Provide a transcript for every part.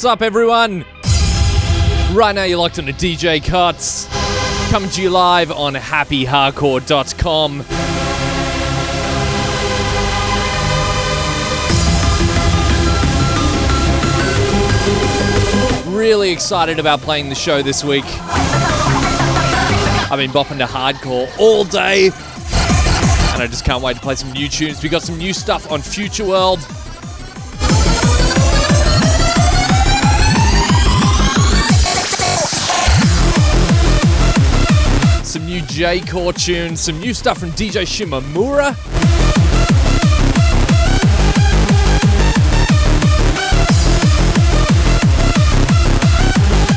What's up, everyone? Right now, you're locked on to DJ Cuts, coming to you live on happyhardcore.com. Really excited about playing the show this week. I've been bopping to hardcore all day, and I just can't wait to play some new tunes. We got some new stuff on Future World. J Core tunes, some new stuff from DJ Shimamura.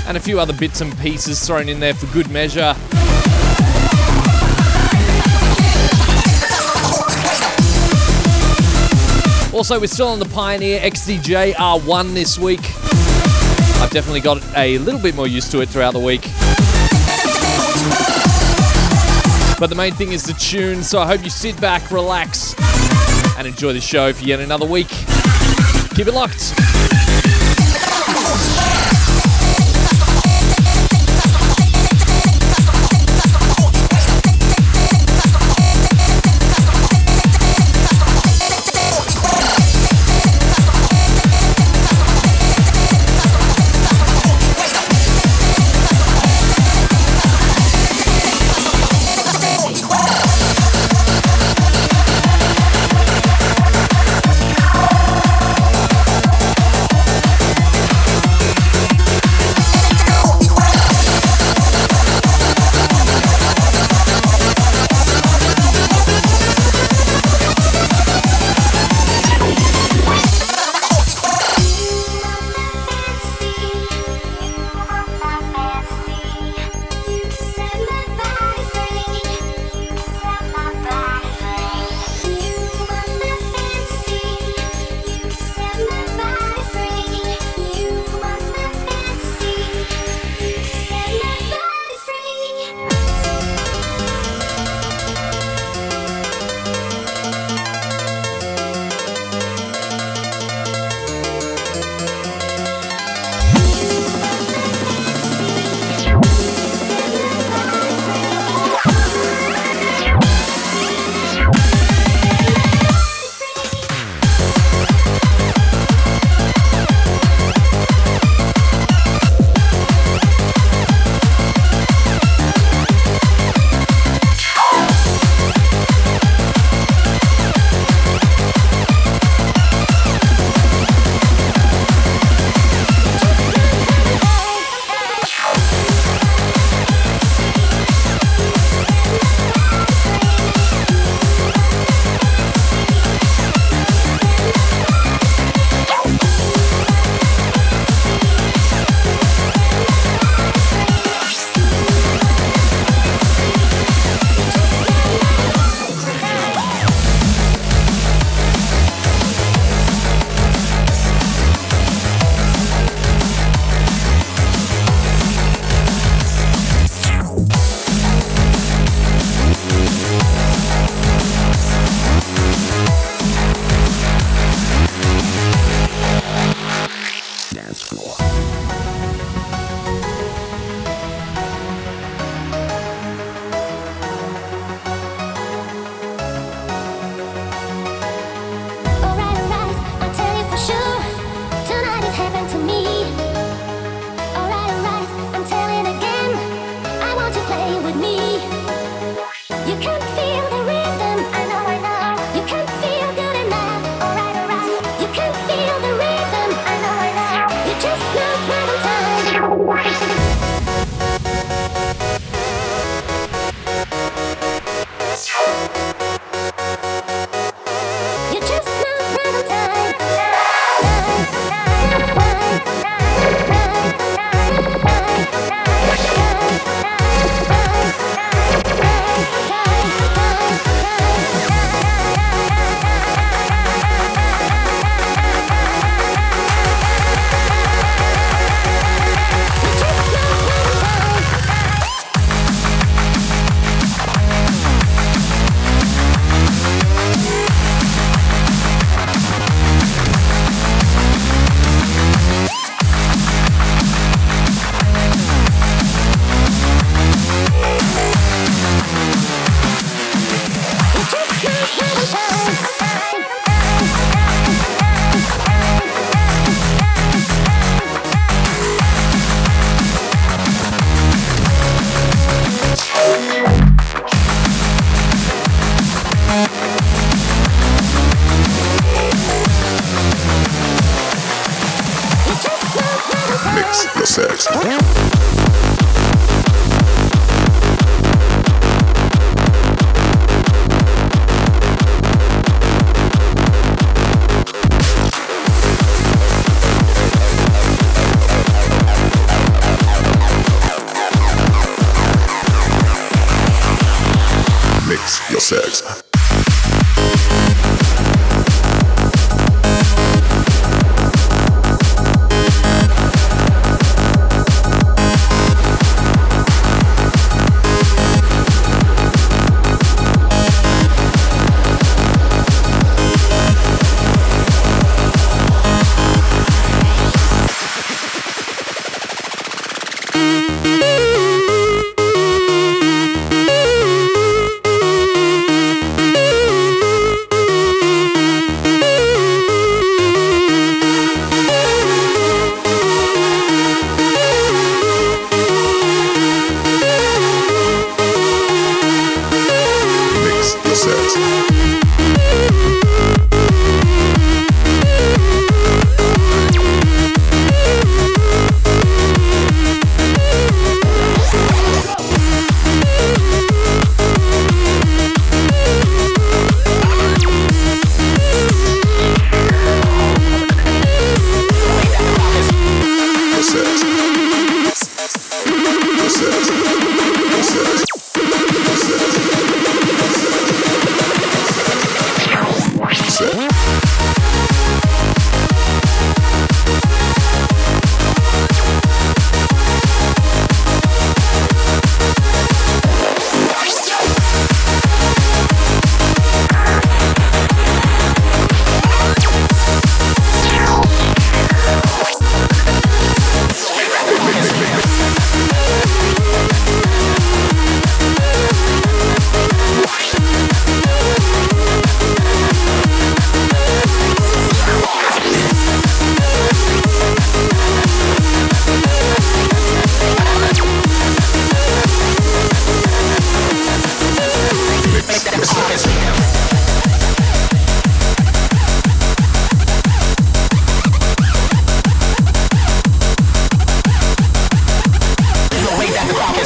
And a few other bits and pieces thrown in there for good measure. Also, we're still on the Pioneer XDJ R1 this week. I've definitely got a little bit more used to it throughout the week. But the main thing is the tune, so I hope you sit back, relax, and enjoy the show for yet another week. Keep it locked.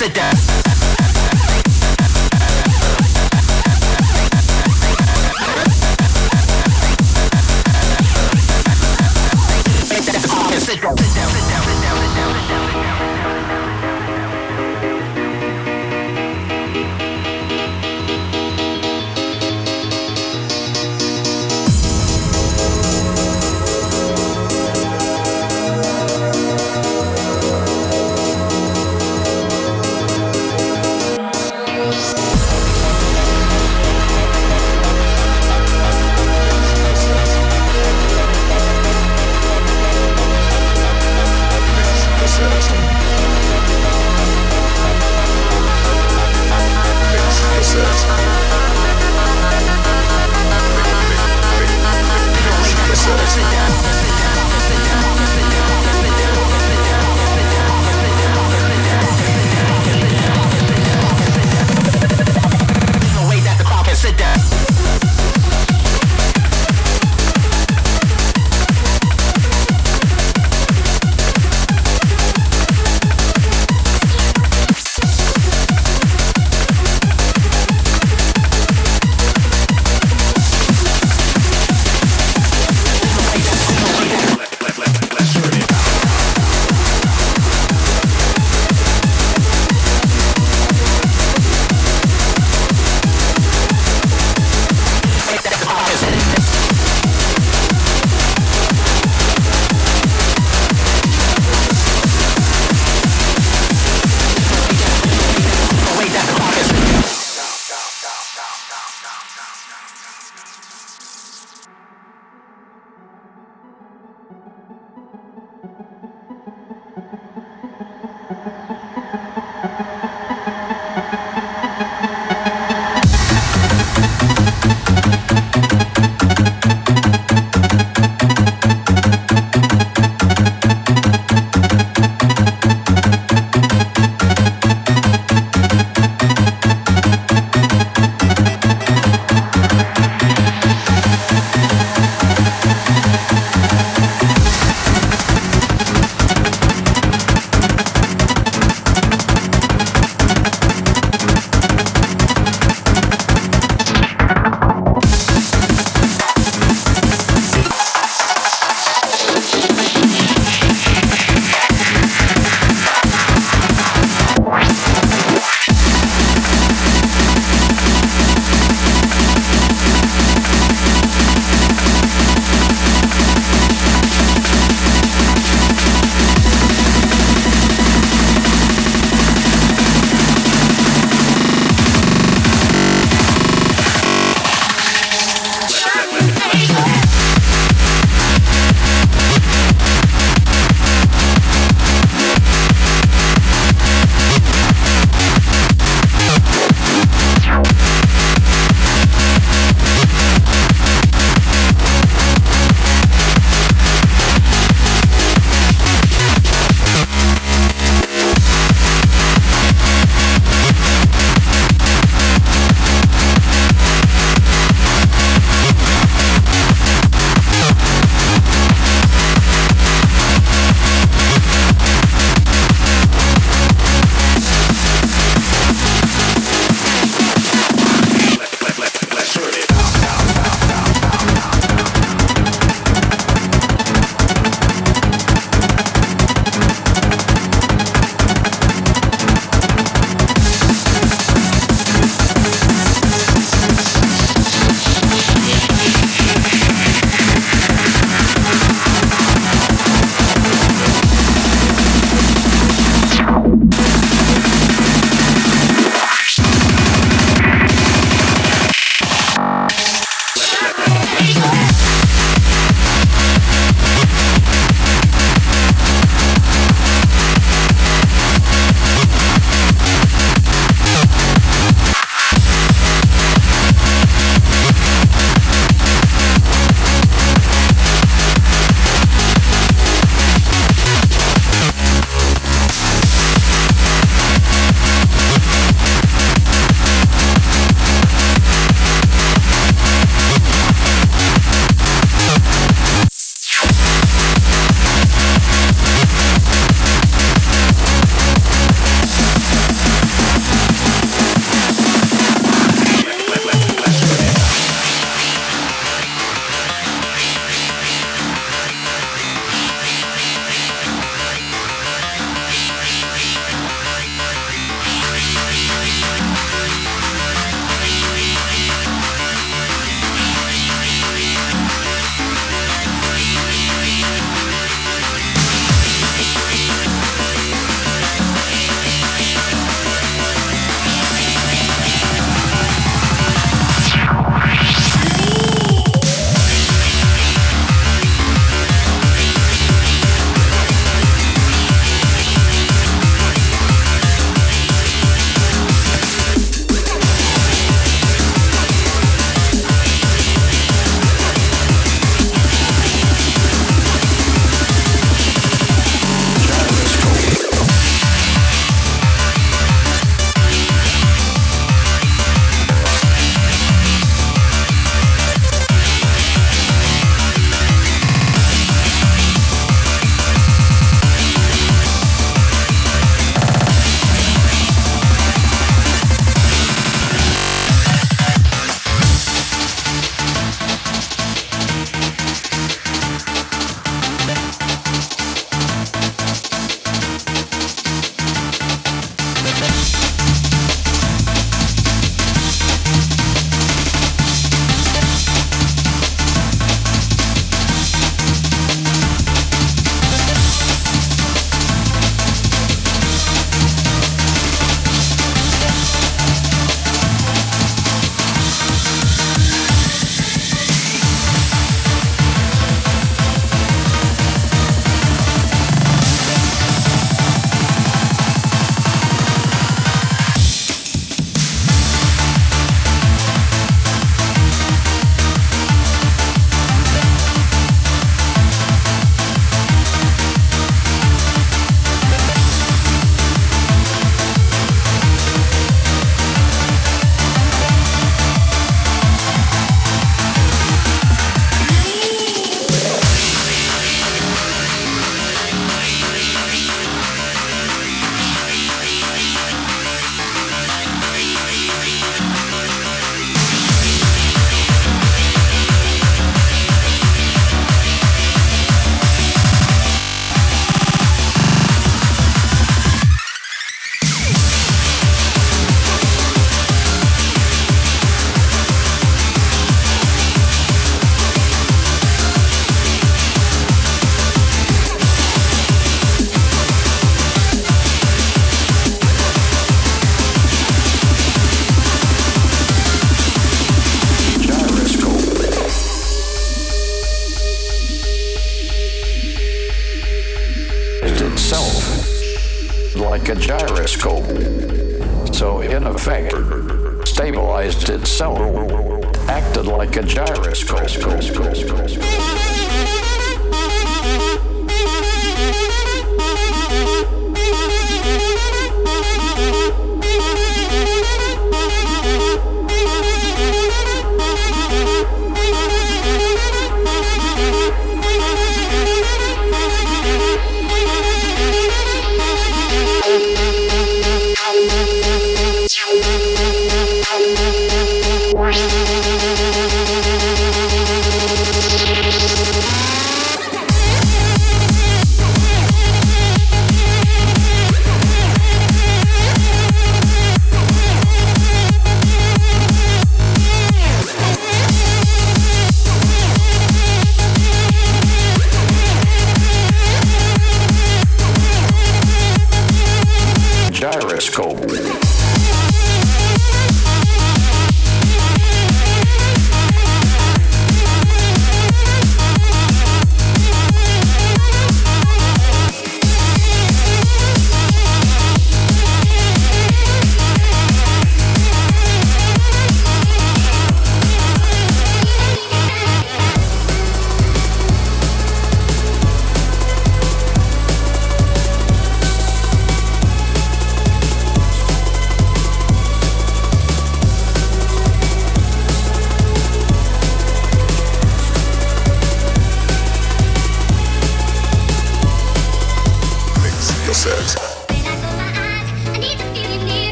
Sit down.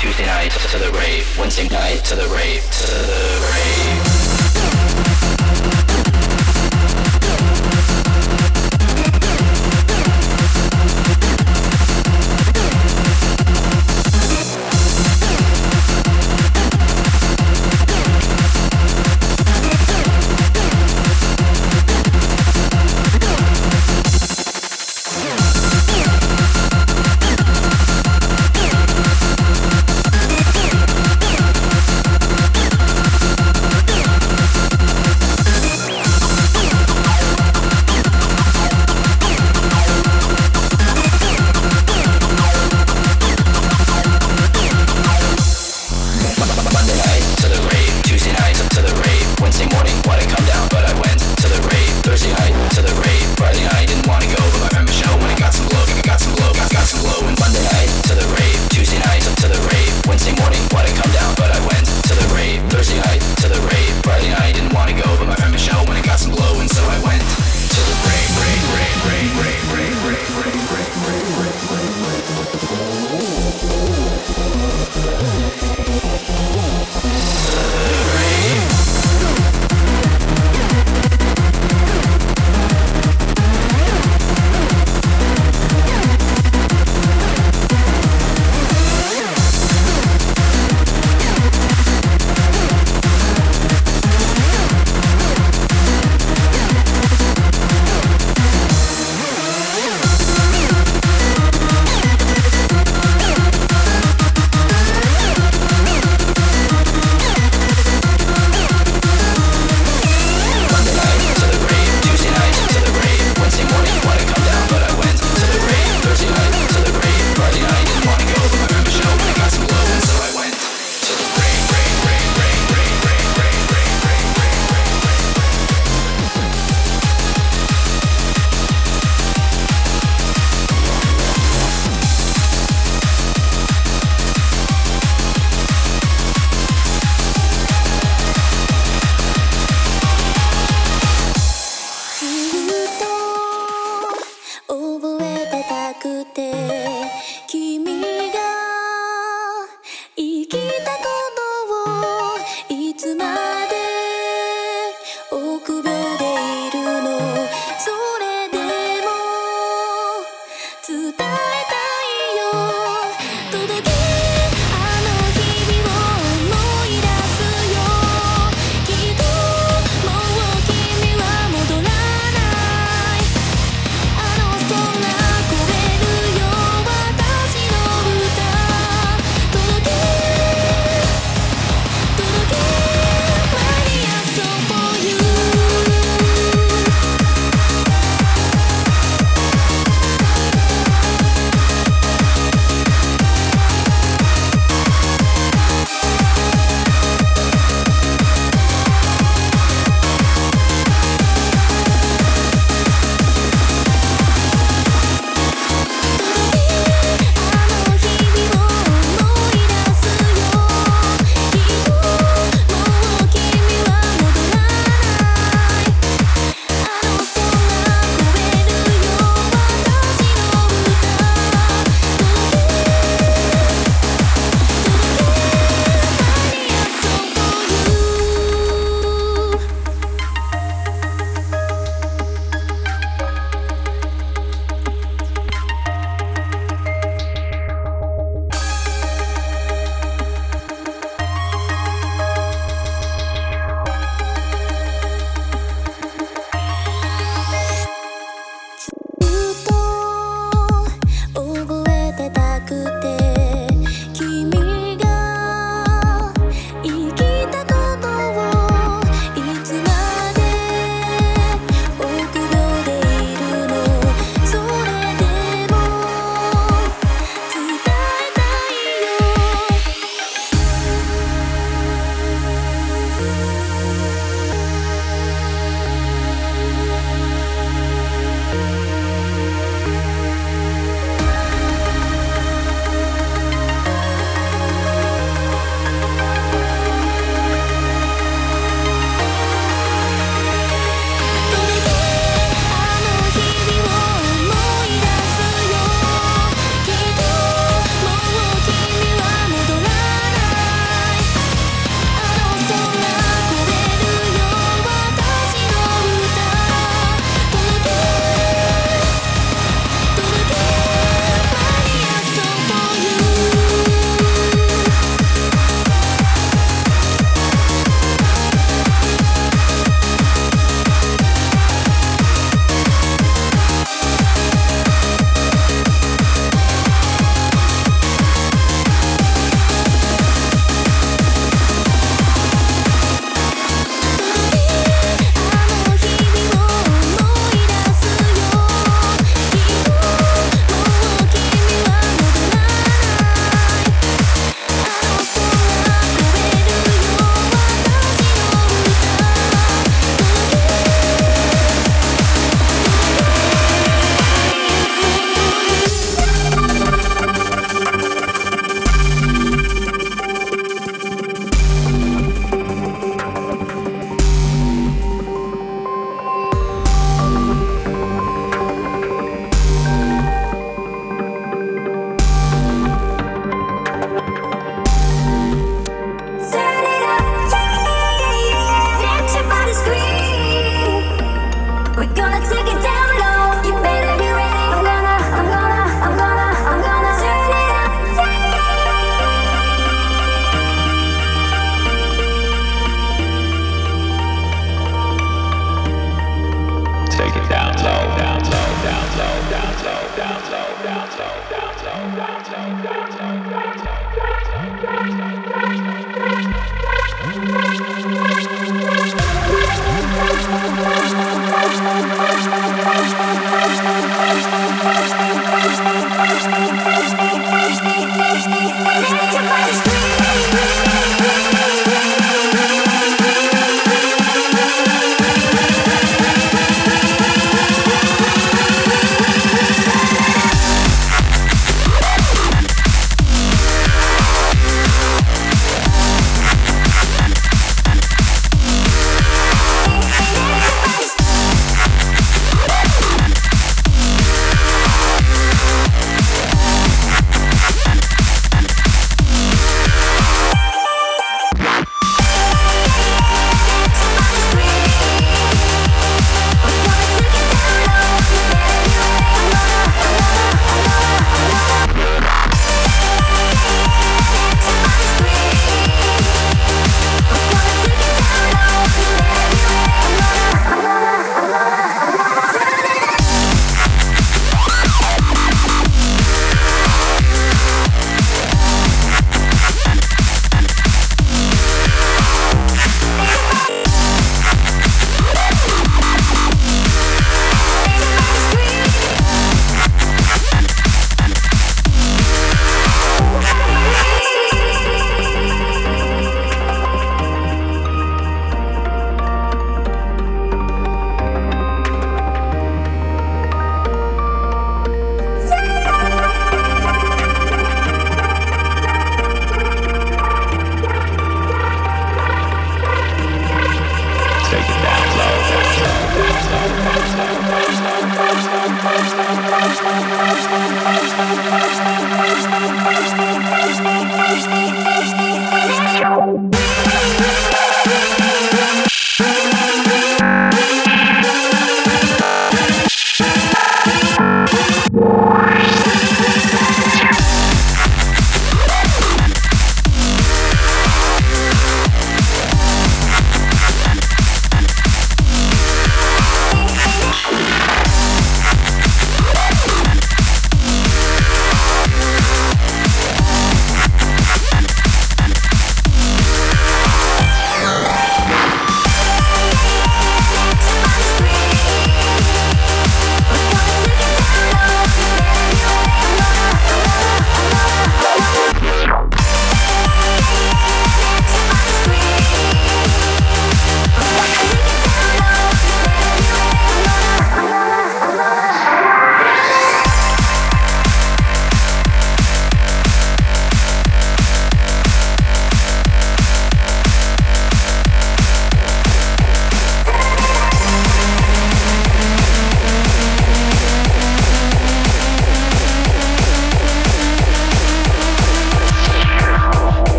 Tuesday night to the rave, Wednesday night to the rave, to the rave.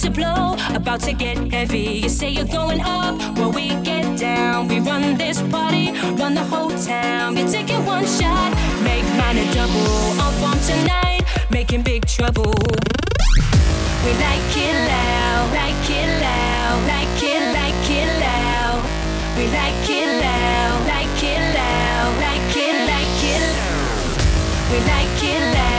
to blow, about to get heavy. You say you're going up, well, we get down. We run this party, run the whole town. You're taking one shot, make mine a double. Off on tonight, making big trouble. We like it loud, like it loud, like it, like it loud. We like it loud, like it loud, like it, like it. We like it loud.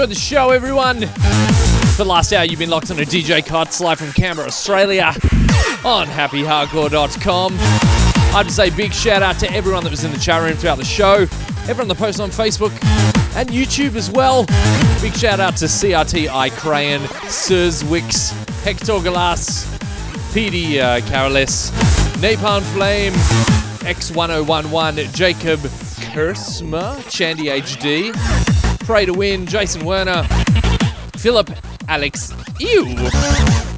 Enjoyed the show, everyone. For the last hour, you've been locked on a DJ Cuts live from Canberra, Australia on happyhardcore.com. I'd to say big shout out to everyone that was in the chat room throughout the show, everyone that posted on Facebook and YouTube as well. Big shout out to CRTI Crayon, Sirs Wix, Hector Galas, PD uh, Carolis, Napalm Flame, X1011, Jacob Kursma, Chandy HD, Pray to Win, Jason Werner, Philip Alex Ew.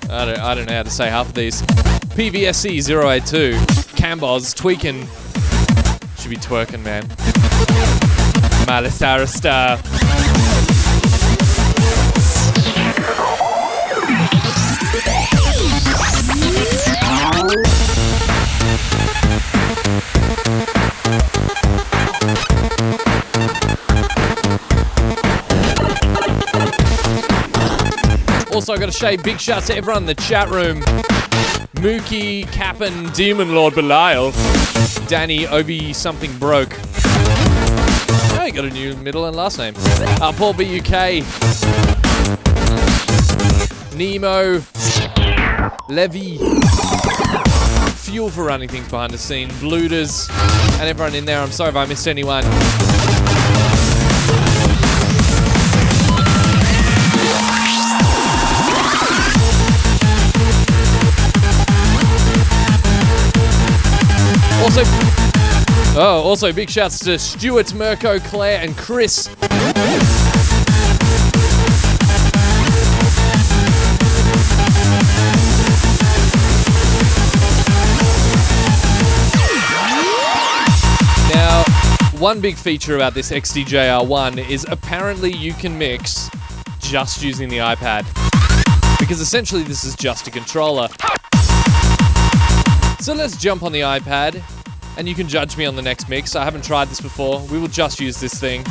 I don't, I don't know how to say half of these. PVSC 082, Camboz, Tweakin. Should be twerking, man. Malasara Star. Also, got to say big shouts to everyone in the chat room. Mookie, Cap'n, Demon Lord Belial, Danny, Obi, something broke. Oh, got a new middle and last name. Uh, Paul BUK, Nemo, Levy, Fuel for running things behind the scene, Blooters, and everyone in there. I'm sorry if I missed anyone. Also, oh, also big shouts to Stuart, Mirko, Claire, and Chris. Now, one big feature about this XDJ-R1 is apparently you can mix just using the iPad. Because essentially this is just a controller. So let's jump on the iPad and you can judge me on the next mix. I haven't tried this before. We will just use this thing.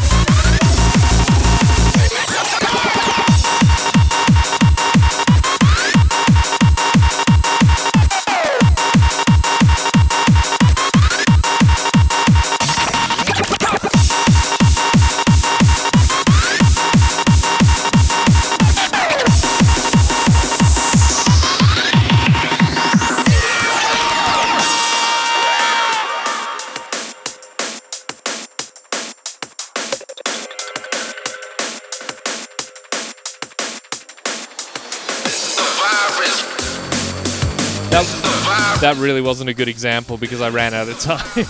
That, really wasn't a good example because I ran out of time.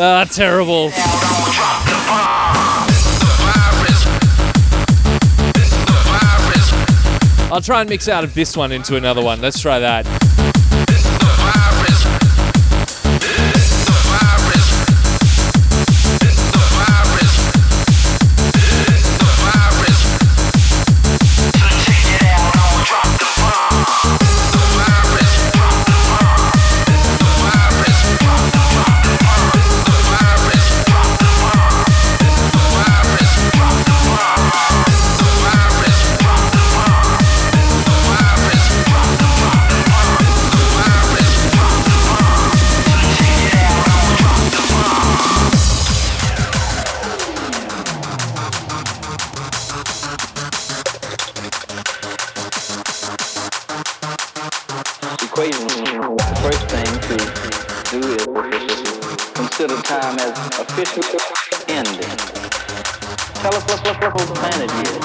ah, terrible. I'll try and mix out of this one into another one. Let's try that. What the planet is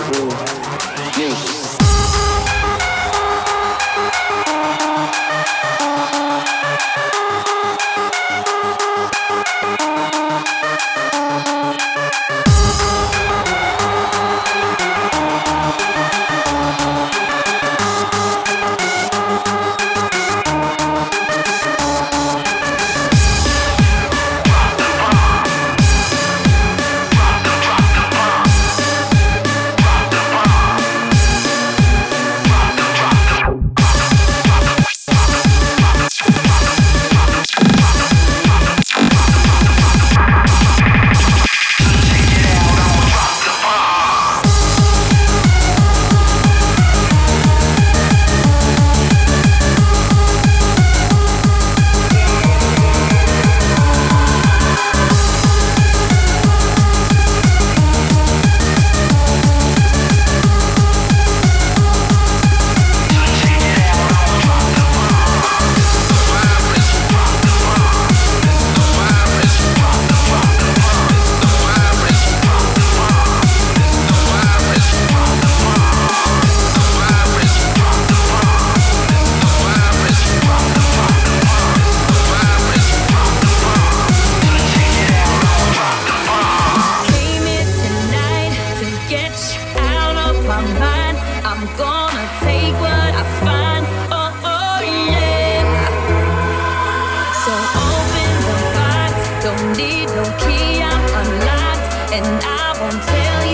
Tell you